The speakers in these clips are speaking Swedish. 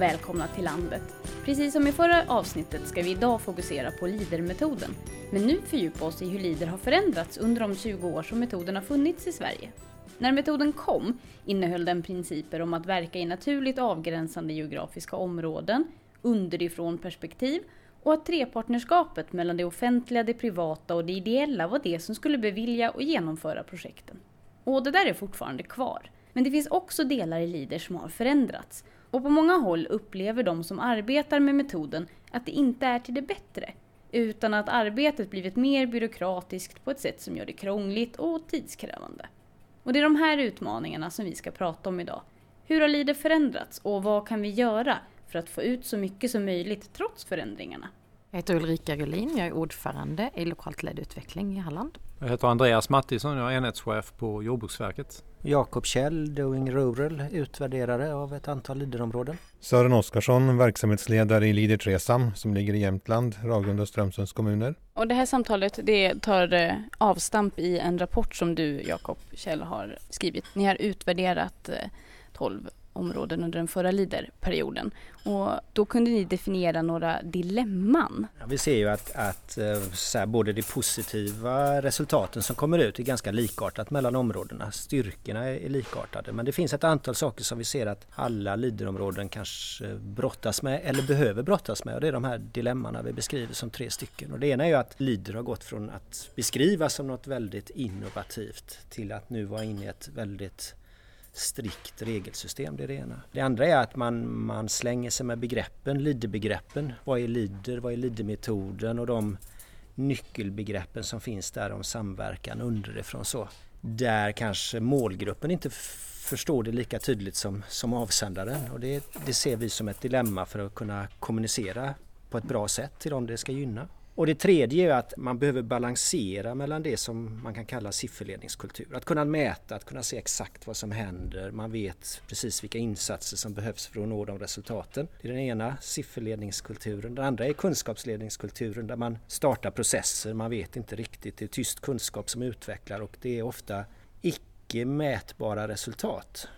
Och välkomna till landet! Precis som i förra avsnittet ska vi idag fokusera på LIDER-metoden. Men nu fördjupa oss i hur LIDER har förändrats under de 20 år som metoden har funnits i Sverige. När metoden kom innehöll den principer om att verka i naturligt avgränsande geografiska områden, underifrån perspektiv och att trepartnerskapet mellan det offentliga, det privata och det ideella var det som skulle bevilja och genomföra projekten. Och det där är fortfarande kvar. Men det finns också delar i LIDER som har förändrats. Och på många håll upplever de som arbetar med metoden att det inte är till det bättre, utan att arbetet blivit mer byråkratiskt på ett sätt som gör det krångligt och tidskrävande. Och det är de här utmaningarna som vi ska prata om idag. Hur har LIDER förändrats och vad kan vi göra för att få ut så mycket som möjligt trots förändringarna? Jag heter Ulrika Rulin, jag är ordförande i lokalt ledd utveckling i Halland. Jag heter Andreas Mattisson, jag är enhetschef på Jordbruksverket. Jakob Kjell, Doing Rural, utvärderare av ett antal Leaderområden. Sören Oskarsson, verksamhetsledare i Leader Tresam som ligger i Jämtland, Ragunda och Strömsunds kommuner. Och det här samtalet det tar eh, avstamp i en rapport som du Jakob Kjell har skrivit. Ni har utvärderat 12 eh, områden under den förra LIDER-perioden. Och då kunde ni definiera några dilemman. Ja, vi ser ju att, att eh, så här, både de positiva resultaten som kommer ut är ganska likartat mellan områdena. Styrkorna är likartade men det finns ett antal saker som vi ser att alla LIDER-områden kanske brottas med eller behöver brottas med och det är de här dilemmana vi beskriver som tre stycken. Och det ena är ju att LIDER har gått från att beskrivas som något väldigt innovativt till att nu vara inne i ett väldigt strikt regelsystem. Det är det ena. Det andra är att man, man slänger sig med begreppen, LIDER-begreppen. Vad är LIDER? Vad är LIDER-metoden? Och de nyckelbegreppen som finns där om samverkan underifrån så. Där kanske målgruppen inte förstår det lika tydligt som, som avsändaren och det, det ser vi som ett dilemma för att kunna kommunicera på ett bra sätt till dem det ska gynna. Och det tredje är att man behöver balansera mellan det som man kan kalla sifferledningskultur. Att kunna mäta, att kunna se exakt vad som händer. Man vet precis vilka insatser som behövs för att nå de resultaten. Det är den ena sifferledningskulturen. Den andra är kunskapsledningskulturen där man startar processer. Man vet inte riktigt. Det är tyst kunskap som utvecklar och det är ofta icke mätbara resultat.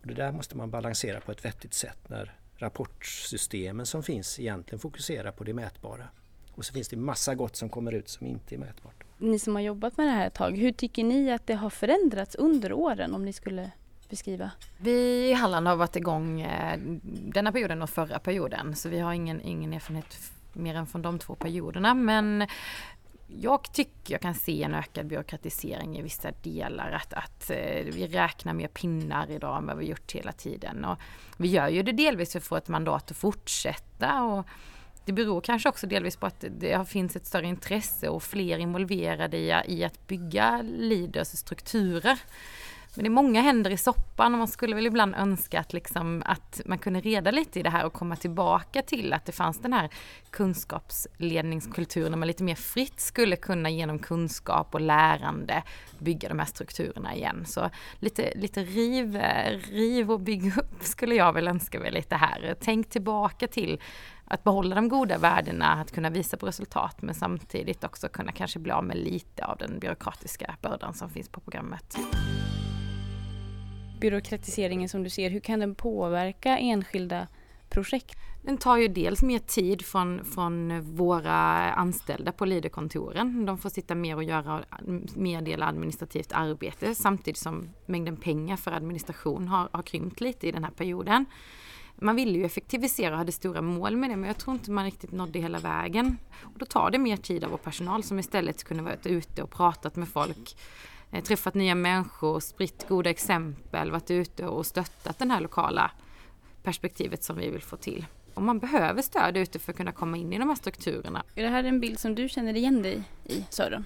Och det där måste man balansera på ett vettigt sätt när rapportsystemen som finns egentligen fokuserar på det mätbara. Och så finns det massa gott som kommer ut som inte är mätbart. Ni som har jobbat med det här ett tag, hur tycker ni att det har förändrats under åren om ni skulle beskriva? Vi i Halland har varit igång eh, denna perioden och förra perioden så vi har ingen, ingen erfarenhet mer än från de två perioderna men jag tycker jag kan se en ökad byråkratisering i vissa delar. Att, att eh, vi räknar mer pinnar idag än vad vi gjort hela tiden. Och vi gör ju det delvis för att få ett mandat att fortsätta. Och det beror kanske också delvis på att det finns ett större intresse och fler involverade i, i att bygga Leaders strukturer. Men det är många händer i soppan och man skulle väl ibland önska att, liksom, att man kunde reda lite i det här och komma tillbaka till att det fanns den här kunskapsledningskulturen där man lite mer fritt skulle kunna genom kunskap och lärande bygga de här strukturerna igen. Så lite, lite riv, riv och bygg upp skulle jag väl önska mig lite här. Tänk tillbaka till att behålla de goda värdena, att kunna visa på resultat men samtidigt också kunna kanske bli av med lite av den byråkratiska bördan som finns på programmet. Byråkratiseringen som du ser, hur kan den påverka enskilda projekt? Den tar ju dels mer tid från, från våra anställda på Leaderkontoren. De får sitta mer och göra mer del administrativt arbete samtidigt som mängden pengar för administration har, har krympt lite i den här perioden man ville ju effektivisera och hade stora mål med det men jag tror inte man riktigt nådde hela vägen. Och då tar det mer tid av vår personal som istället kunde varit ute och pratat med folk, eh, träffat nya människor, spritt goda exempel, varit ute och stöttat det här lokala perspektivet som vi vill få till. Och man behöver stöd ute för att kunna komma in i de här strukturerna. Är det här en bild som du känner igen dig i, Sören?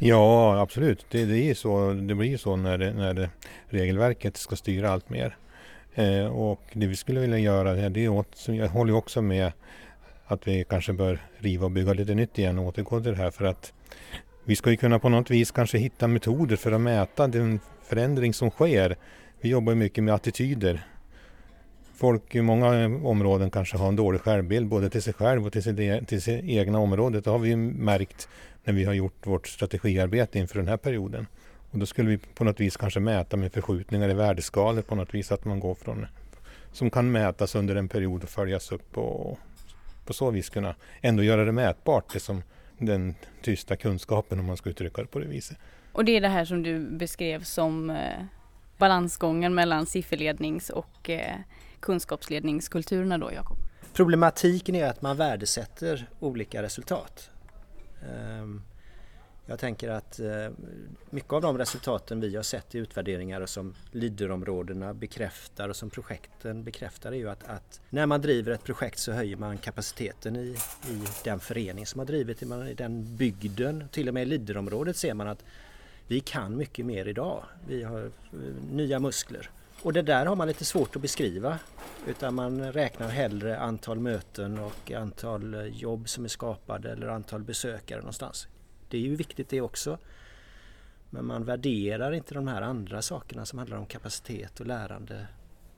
Ja, absolut. Det, det, är så, det blir ju så när, det, när det, regelverket ska styra allt mer. Eh, och det vi skulle vilja göra det är åt, jag håller också med att vi kanske bör riva och bygga lite nytt igen och återgå till det här för att vi ska ju kunna på något vis kanske hitta metoder för att mäta den förändring som sker. Vi jobbar mycket med attityder. Folk i många områden kanske har en dålig självbild både till sig själv och till sitt, e- till sitt egna område. Det har vi märkt när vi har gjort vårt strategiarbete inför den här perioden. Och då skulle vi på något vis kanske mäta med förskjutningar i värdeskalor på något vis, att man går från som kan mätas under en period och följas upp och på så vis kunna ändå göra det mätbart, det som den tysta kunskapen om man ska uttrycka det på det viset. Och det är det här som du beskrev som eh, balansgången mellan sifferlednings och eh, kunskapsledningskulturerna då, Jakob? Problematiken är att man värdesätter olika resultat. Um, jag tänker att eh, mycket av de resultaten vi har sett i utvärderingar och som Leaderområdena bekräftar och som projekten bekräftar är ju att, att, när man driver ett projekt så höjer man kapaciteten i, i den förening som har drivit i den bygden. Till och med i Leaderområdet ser man att vi kan mycket mer idag. Vi har eh, nya muskler. Och det där har man lite svårt att beskriva utan man räknar hellre antal möten och antal eh, jobb som är skapade eller antal besökare någonstans. Det är ju viktigt det också. Men man värderar inte de här andra sakerna som handlar om kapacitet och lärande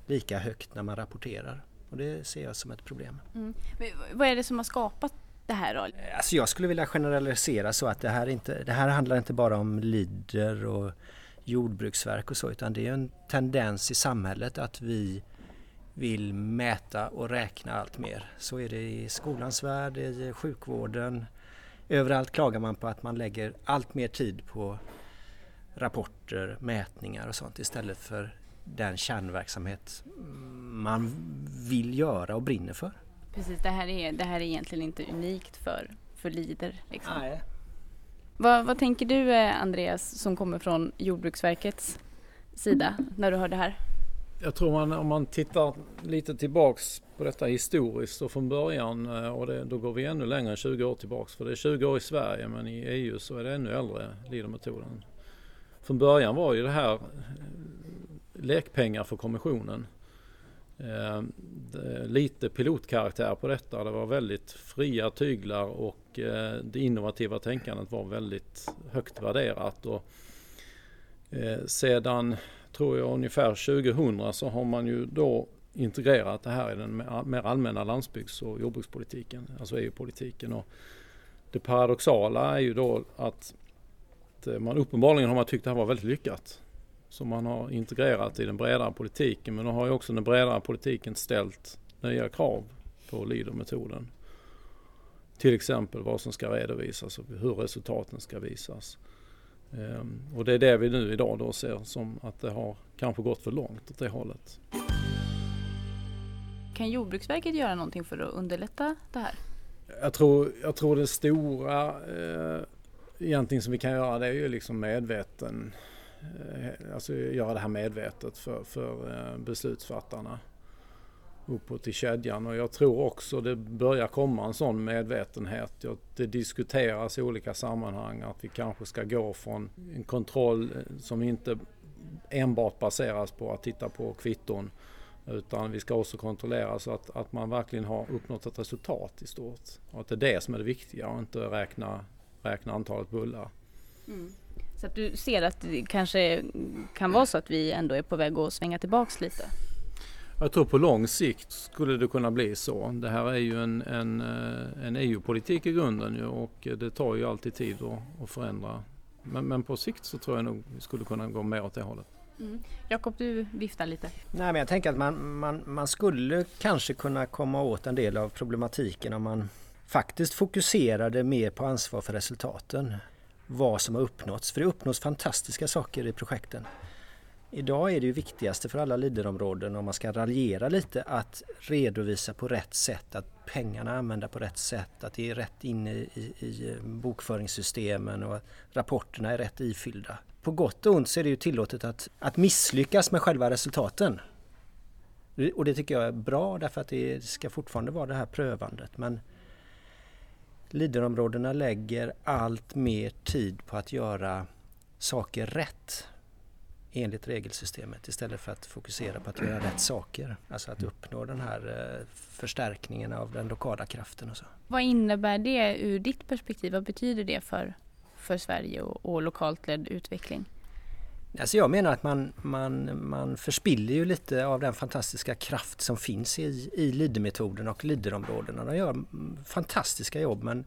lika högt när man rapporterar. Och det ser jag som ett problem. Mm. vad är det som har skapat det här då? Alltså jag skulle vilja generalisera så att det här, inte, det här handlar inte bara om lider och jordbruksverk och så utan det är en tendens i samhället att vi vill mäta och räkna allt mer. Så är det i skolans värld, i sjukvården, Överallt klagar man på att man lägger allt mer tid på rapporter, mätningar och sånt istället för den kärnverksamhet man vill göra och brinner för. Precis, det här är, det här är egentligen inte unikt för, för Lider. Liksom. Nej. Vad, vad tänker du eh, Andreas som kommer från Jordbruksverkets sida när du hör det här? Jag tror man om man tittar lite tillbaks på detta historiskt och från början eh, och det, då går vi ännu längre än 20 år tillbaks. För det är 20 år i Sverige men i EU så är det ännu äldre, Leadermetoden. Från början var ju det här eh, lekpengar för kommissionen. Eh, lite pilotkaraktär på detta. Det var väldigt fria tyglar och eh, det innovativa tänkandet var väldigt högt värderat. Och, eh, sedan tror jag ungefär 2000 så har man ju då integrerat det här i den mer allmänna landsbygds och jordbrukspolitiken, alltså EU-politiken. Och det paradoxala är ju då att eh, man uppenbarligen har man tyckt det här var väldigt lyckat. Så man har integrerat i den bredare politiken men då har ju också den bredare politiken ställt nya krav på Leader-metoden. Till exempel vad som ska redovisas och hur resultaten ska visas. Ehm, och det är det vi nu idag då ser som att det har kanske gått för långt åt det hållet. Kan Jordbruksverket göra någonting för att underlätta det här? Jag tror, jag tror det stora eh, egentligen som vi kan göra det är ju liksom medveten, eh, alltså göra det här medvetet för, för eh, beslutsfattarna uppåt i kedjan och jag tror också det börjar komma en sån medvetenhet. Det diskuteras i olika sammanhang att vi kanske ska gå från en kontroll eh, som inte enbart baseras på att titta på kvitton utan vi ska också kontrollera så att, att man verkligen har uppnått ett resultat i stort. Och att det är det som är det viktiga och inte räkna, räkna antalet bullar. Mm. Så att du ser att det kanske kan vara så att vi ändå är på väg att svänga tillbaks lite? Jag tror på lång sikt skulle det kunna bli så. Det här är ju en, en, eh, en EU-politik i grunden ju och det tar ju alltid tid att, att förändra. Men, men, på sikt så tror jag nog vi skulle kunna gå mer åt det hållet. Mm. Jakob, du viftar lite. Nej, men jag tänker att man, man, man skulle kanske kunna komma åt en del av problematiken om man faktiskt fokuserade mer på ansvar för resultaten. Vad som har uppnåtts. För det uppnås fantastiska saker i projekten. Idag är det ju viktigaste för alla Leaderområden om man ska raljera lite att redovisa på rätt sätt, att pengarna är använda på rätt sätt, att det är rätt inne i, i bokföringssystemen och att rapporterna är rätt ifyllda. På gott och ont så är det ju tillåtet att, att misslyckas med själva resultaten. Och det tycker jag är bra därför att det ska fortfarande vara det här prövandet. Men Leaderområdena lägger allt mer tid på att göra saker rätt enligt regelsystemet istället för att fokusera på att göra rätt saker. Alltså att uppnå den här eh, förstärkningen av den lokala kraften och så. Vad innebär det ur ditt perspektiv? Vad betyder det för, för Sverige och, och lokalt ledd utveckling? Alltså jag menar att man, man, man förspiller ju lite av den fantastiska kraft som finns i, i Leader-metoden och Leaderområdena. De gör fantastiska jobb men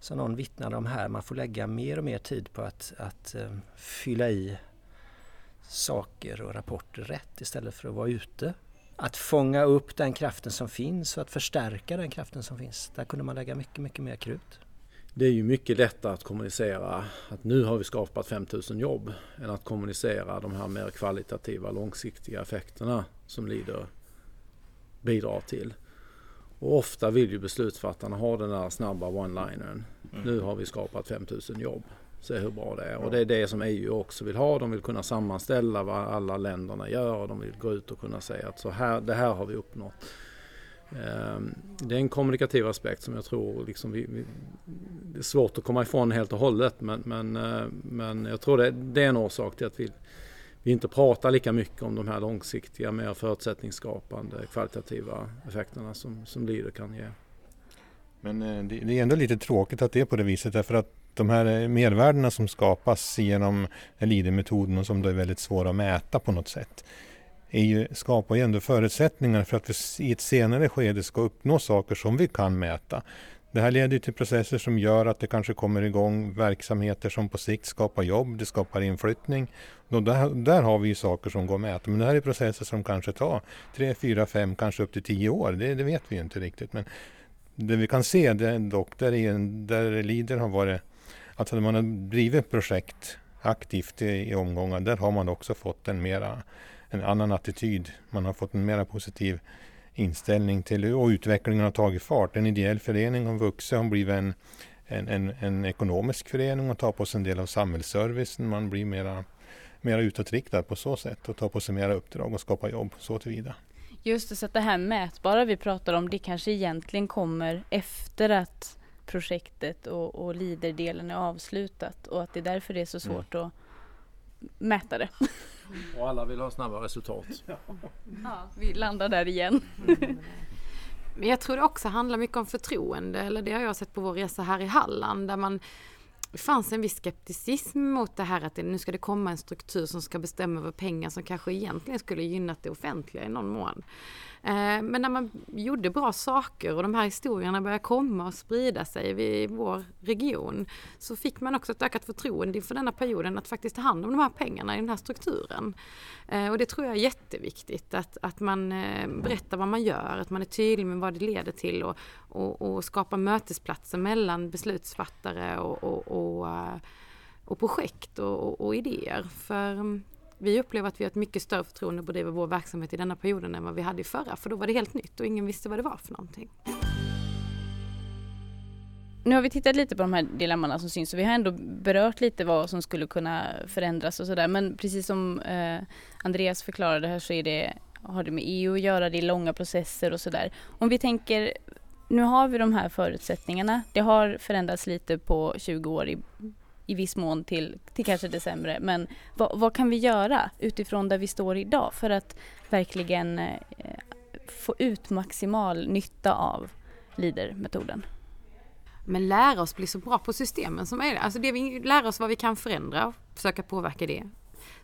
som någon vittnade om här, man får lägga mer och mer tid på att, att uh, fylla i saker och rapporter rätt istället för att vara ute att fånga upp den kraften som finns och att förstärka den kraften som finns. Där kunde man lägga mycket, mycket mer krut. Det är ju mycket lättare att kommunicera att nu har vi skapat 5000 jobb än att kommunicera de här mer kvalitativa långsiktiga effekterna som Leader bidrar till. Och ofta vill ju beslutsfattarna ha den där snabba one-linern. Mm. Nu har vi skapat 5000 jobb. Se hur bra det är. Och det är det som EU också vill ha. De vill kunna sammanställa vad alla länderna gör och de vill gå ut och kunna säga att så här, det här har vi uppnått. Ehm, det är en kommunikativ aspekt som jag tror liksom vi, vi, det är svårt att komma ifrån helt och hållet men, men, eh, men jag tror det, det är en orsak till att vi, vi inte pratar lika mycket om de här långsiktiga, mer förutsättningsskapande, kvalitativa effekterna som, som Leader kan ge. Men eh, det är ändå lite tråkigt att det är på det viset därför att de här eh, mervärdena som skapas genom Leader-metoden och som då är väldigt svåra att mäta på något sätt är ju, skapar ju ändå förutsättningar för att vi i ett senare skede ska uppnå saker som vi kan mäta. Det här leder till processer som gör att det kanske kommer igång verksamheter som på sikt skapar jobb, det skapar inflyttning. Och där, där har vi ju saker som går att mäta. Men det här är processer som kanske tar 3, 4, 5, kanske upp till tio år. Det, det vet vi ju inte riktigt. Men det vi kan se det dock, där, är, där Leader har varit, att när man har drivit projekt aktivt i, i omgångar, där har man också fått en mera en annan attityd. Man har fått en mer positiv inställning till och utvecklingen har tagit fart. En ideell förening har vuxit och blivit en, en, en, en ekonomisk förening och tar på sig en del av samhällsservicen. Man blir mera, mera utåtriktad på så sätt och tar på sig mera uppdrag och skapar jobb så tillvida. Just det, så att det här mätbara vi pratar om det kanske egentligen kommer efter att projektet och, och LIDER-delen är avslutat och att det är därför det är så mm. svårt mm. att mäta det. Och alla vill ha snabba resultat. Ja, vi landar där igen. Men jag tror det också handlar mycket om förtroende, eller det har jag sett på vår resa här i Halland, där man det fanns en viss skepticism mot det här att det, nu ska det komma en struktur som ska bestämma över pengar som kanske egentligen skulle gynnat det offentliga i någon mån. Eh, men när man gjorde bra saker och de här historierna började komma och sprida sig i vår region så fick man också ett ökat förtroende inför denna perioden att faktiskt ta hand om de här pengarna i den här strukturen. Eh, och det tror jag är jätteviktigt att, att man eh, berättar vad man gör, att man är tydlig med vad det leder till och, och, och skapa mötesplatser mellan beslutsfattare och, och, och, eh, och projekt och, och idéer. För mm, vi upplever att vi har ett mycket större förtroende att bedriva vår verksamhet i denna perioden än vad vi hade i förra, för då var det helt nytt och ingen visste vad det var för någonting. Nu har vi tittat lite på de här dilemmana som syns och vi har ändå berört lite vad som skulle kunna förändras och sådär. Men precis som eh, Andreas förklarade här så är det, har det med EU att göra, det är långa processer och sådär. Om vi tänker, nu har vi de här förutsättningarna. Det har förändrats lite på 20 år i i viss mån till, till kanske det sämre. Men vad, vad, kan vi göra utifrån där vi står idag för att verkligen eh, få ut maximal nytta av LEADER-metoden? Men lära oss bli så bra på systemen som möjligt. Alltså det vi lära oss vad vi kan förändra och försöka påverka det.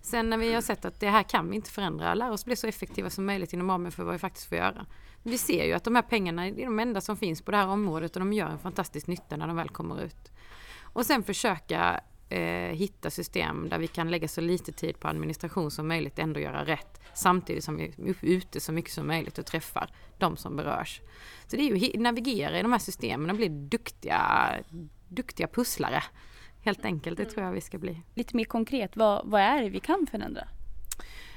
Sen när vi har sett att det här kan vi inte förändra, lära oss bli så effektiva som möjligt inom ramen för vad vi faktiskt får göra. Vi ser ju att de här pengarna är de enda som finns på det här området och de gör en fantastisk nytta när de väl kommer ut. Och sen försöka eh, hitta system där vi kan lägga så lite tid på administration som möjligt, ändå göra rätt. Samtidigt som vi är ute så mycket som möjligt och träffar de som berörs. Så det är ju att navigera i de här systemen och bli duktiga, duktiga pusslare. Helt enkelt, det tror jag vi ska bli. Lite mer konkret, vad, vad är det vi kan förändra?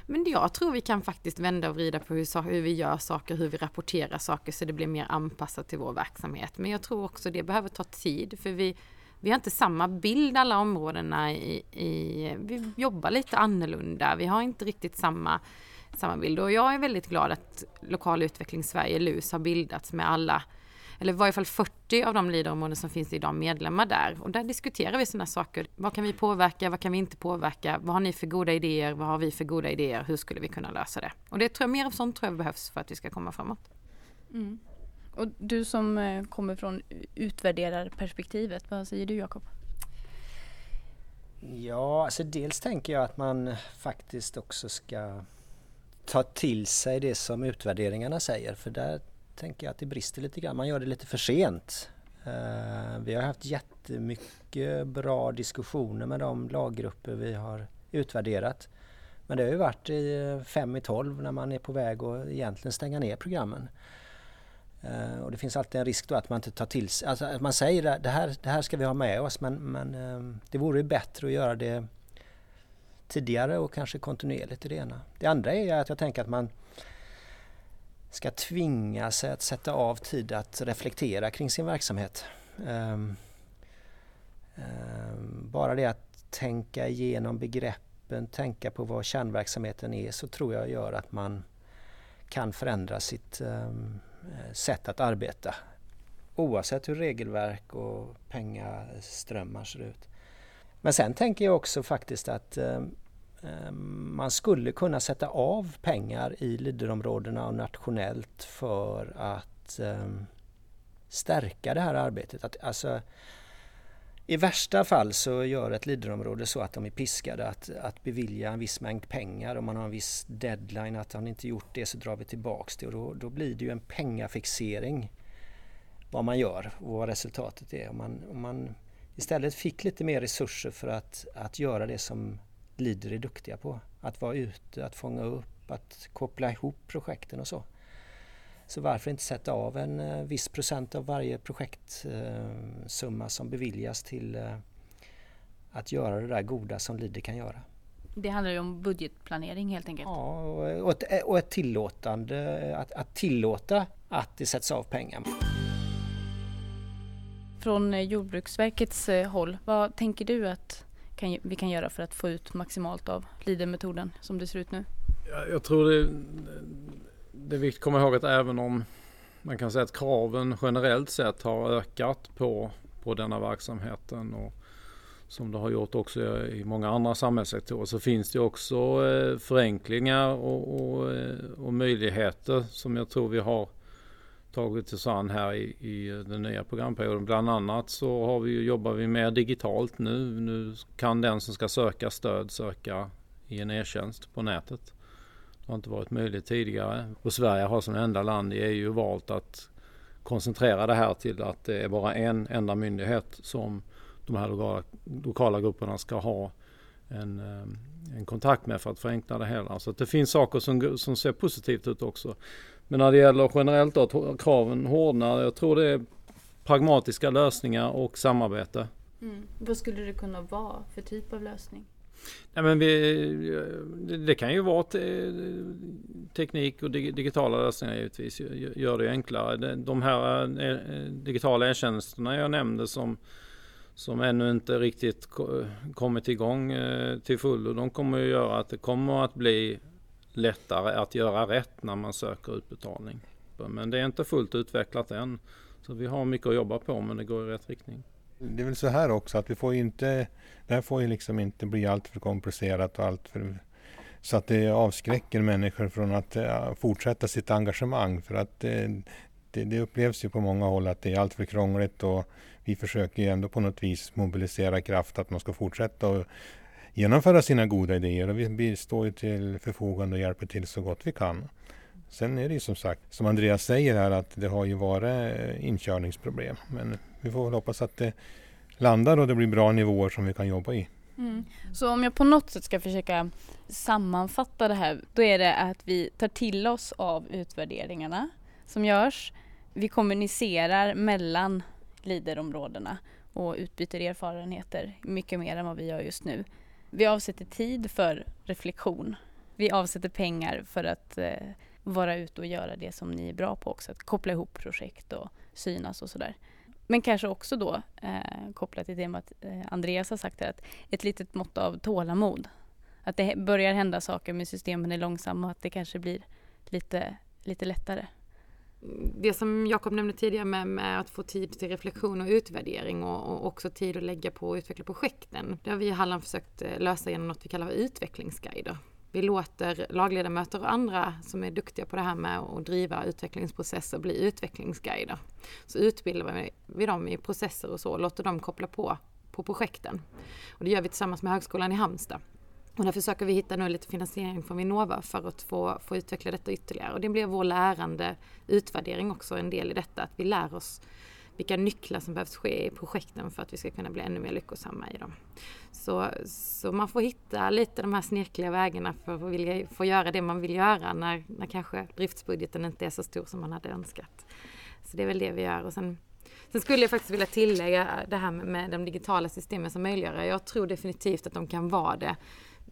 Men jag tror vi kan faktiskt vända och vrida på hur, hur, vi gör saker, hur vi rapporterar saker så det blir mer anpassat till vår verksamhet. Men jag tror också det behöver ta tid för vi vi har inte samma bild alla områdena i, i, vi jobbar lite annorlunda. Vi har inte riktigt samma, samma bild och jag är väldigt glad att Lokal utveckling Sverige, LUS, har bildats med alla eller i varje fall 40 av de leaderområden som finns idag medlemmar där. Och där diskuterar vi sådana saker. Vad kan vi påverka? Vad kan vi inte påverka? Vad har ni för goda idéer? Vad har vi för goda idéer? Hur skulle vi kunna lösa det? Och det tror jag, mer av sånt tror jag behövs för att vi ska komma framåt. Mm. Och du som eh, kommer från utvärderarperspektivet, vad säger du Jakob? Ja, alltså dels tänker jag att man faktiskt också ska ta till sig det som utvärderingarna säger för där tänker jag att det brister lite grann. Man gör det lite för sent. Uh, vi har haft jättemycket bra diskussioner med de laggrupper vi har utvärderat. Men det har ju varit i eh, fem i tolv när man är på väg att egentligen stänga ner programmen. Uh, och det finns alltid en risk då att man inte tar till sig, alltså att man säger det här, det här ska vi ha med oss men, men uh, det vore ju bättre att göra det tidigare och kanske kontinuerligt i det ena. Det andra är att jag tänker att man ska tvinga sig att sätta av tid att reflektera kring sin verksamhet. Um, um, bara det att tänka igenom begreppen, tänka på vad kärnverksamheten är så tror jag gör att man kan förändra sitt um, sätt att arbeta. Oavsett hur regelverk och pengaströmmar ser ut. Men sen tänker jag också faktiskt att Ehm, man skulle kunna sätta av pengar i Leaderområdena och nationellt för att ehm, stärka det här arbetet. Att, alltså, I värsta fall så gör ett Leaderområde så att de är piskade att, att bevilja en viss mängd pengar. Om man har en viss deadline att han inte gjort det så drar vi tillbaks det och då, då blir det ju en pengafixering vad man gör och vad resultatet är. Om man, om man istället fick lite mer resurser för att, att göra det som Leader är duktiga på. Att vara ute, att fånga upp, att koppla ihop projekten och så. Så varför inte sätta av en eh, viss procent av varje projektsumma som beviljas till eh, att göra det där goda som Leader kan göra. Det handlar ju om budgetplanering helt enkelt. Ja, och ett, och ett tillåtande, att, att tillåta att det sätts av pengar. Från eh, Jordbruksverkets håll, vad tänker du att kan, vi kan göra för att få ut maximalt av LIDER-metoden som det ser ut nu? Jag, jag tror det, det är viktigt att komma ihåg att även om man kan säga att kraven generellt sett har ökat på, på denna verksamheten och som det har gjort också i många andra samhällssektorer så finns det också eh, förenklingar och, och, eh, och möjligheter som jag tror vi har tagit oss an här i, i den nya programperioden. Bland annat så har vi, jobbar vi mer digitalt nu. Nu kan den som ska söka stöd söka i en e-tjänst på nätet. Det har inte varit möjligt tidigare. Och Sverige har som enda land i EU valt att koncentrera det här till att det är bara en enda myndighet som de här lokala, lokala grupperna ska ha en, eh, en kontakt med för att förenkla det hela. Så det finns saker som, som ser positivt ut också. Men när det gäller generellt då att kraven hårdnar. Jag tror det är pragmatiska lösningar och samarbete. Mm. Vad skulle det kunna vara för typ av lösning? Nej, men vi, det kan ju vara teknik och digitala lösningar givetvis. Gör det enklare. De här eh, digitala e-tjänsterna jag nämnde som, som ännu inte riktigt kommit igång eh, till fullo. De kommer att göra att det kommer att bli lättare att göra rätt när man söker utbetalning. Men det är inte fullt utvecklat än. Så vi har mycket att jobba på men det går i rätt riktning. Det är väl så här också att vi får inte, det här får ju liksom inte bli alltför komplicerat och alltför så att det avskräcker människor från att eh, fortsätta sitt engagemang för att eh, det, det, upplevs ju på många håll att det är alltför krångligt och vi försöker ju ändå på något vis mobilisera kraft att man ska fortsätta och genomföra sina goda idéer och vi står ju till förfogande och hjälper till så gott vi kan. Sen är det ju som sagt, som Andreas säger här, att det har ju varit eh, inkörningsproblem. Men vi får väl hoppas att det landar och det blir bra nivåer som vi kan jobba i. Mm. Så om jag på något sätt ska försöka sammanfatta det här, då är det att vi tar till oss av utvärderingarna som görs. Vi kommunicerar mellan liderområdena och utbyter erfarenheter mycket mer än vad vi gör just nu. Vi avsätter tid för reflektion. Vi avsätter pengar för att eh, vara ute och göra det som ni är bra på också. Att koppla ihop projekt och synas och sådär. Men kanske också då eh, kopplat till det att eh, Andreas har sagt här, att ett litet mått av tålamod. Att det börjar hända saker med systemen är långsamma och att det kanske blir lite, lite lättare det som Jakob nämnde tidigare med, med, att få tid till reflektion och utvärdering och, och, också tid att lägga på att utveckla projekten. Det har vi i Halland försökt eh, lösa genom något vi kallar för utvecklingsguider. Vi låter lagledamöter och andra som är duktiga på det här med att driva utvecklingsprocesser bli utvecklingsguider. Så utbildar vi dem i processer och så och låter dem koppla på på projekten. Och det gör vi tillsammans med Högskolan i Halmstad. Och där försöker vi hitta nu lite finansiering från Vinnova för att få, få utveckla detta ytterligare. Och det blir vår lärande utvärdering också en del i detta, att vi lär oss vilka nycklar som behövs ske i projekten för att vi ska kunna bli ännu mer lyckosamma i dem. Så, så man får hitta lite de här snirkliga vägarna för att vilja, få göra det man vill göra när, när kanske driftsbudgeten inte är så stor som man hade önskat. Så det är väl det vi gör. Och sen, sen skulle jag faktiskt vilja tillägga det här med, med de digitala systemen som möjliggör. Jag tror definitivt att de kan vara det.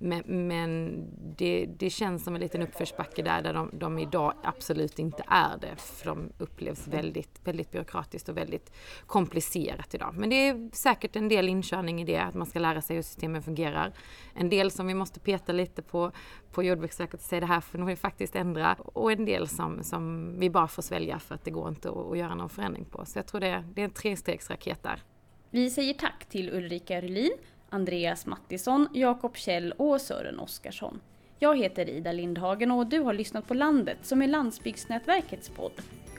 Men, men det, det, känns som en liten uppförsbacke där, där de, de, idag absolut inte är det. För de upplevs väldigt, väldigt byråkratiskt och väldigt komplicerat idag. Men det är säkert en del inkörning i det, att man ska lära sig hur systemen fungerar. En del som vi måste peta lite på, på Jordbruksverket och säga det här får vi faktiskt ändra. Och en del som, som vi bara får svälja för att det går inte att, att göra någon förändring på. Så jag tror det, det är en trestegsraket där. Vi säger tack till Ulrika Rylin Andreas Mattisson, Jakob Kjell och Sören Oskarsson. Jag heter Ida Lindhagen och du har lyssnat på Landet som är Landsbygdsnätverkets podd.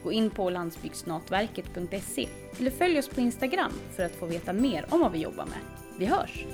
Gå in på landsbygdsnätverket.se eller följ oss på Instagram för att få veta mer om vad vi jobbar med. Vi hörs!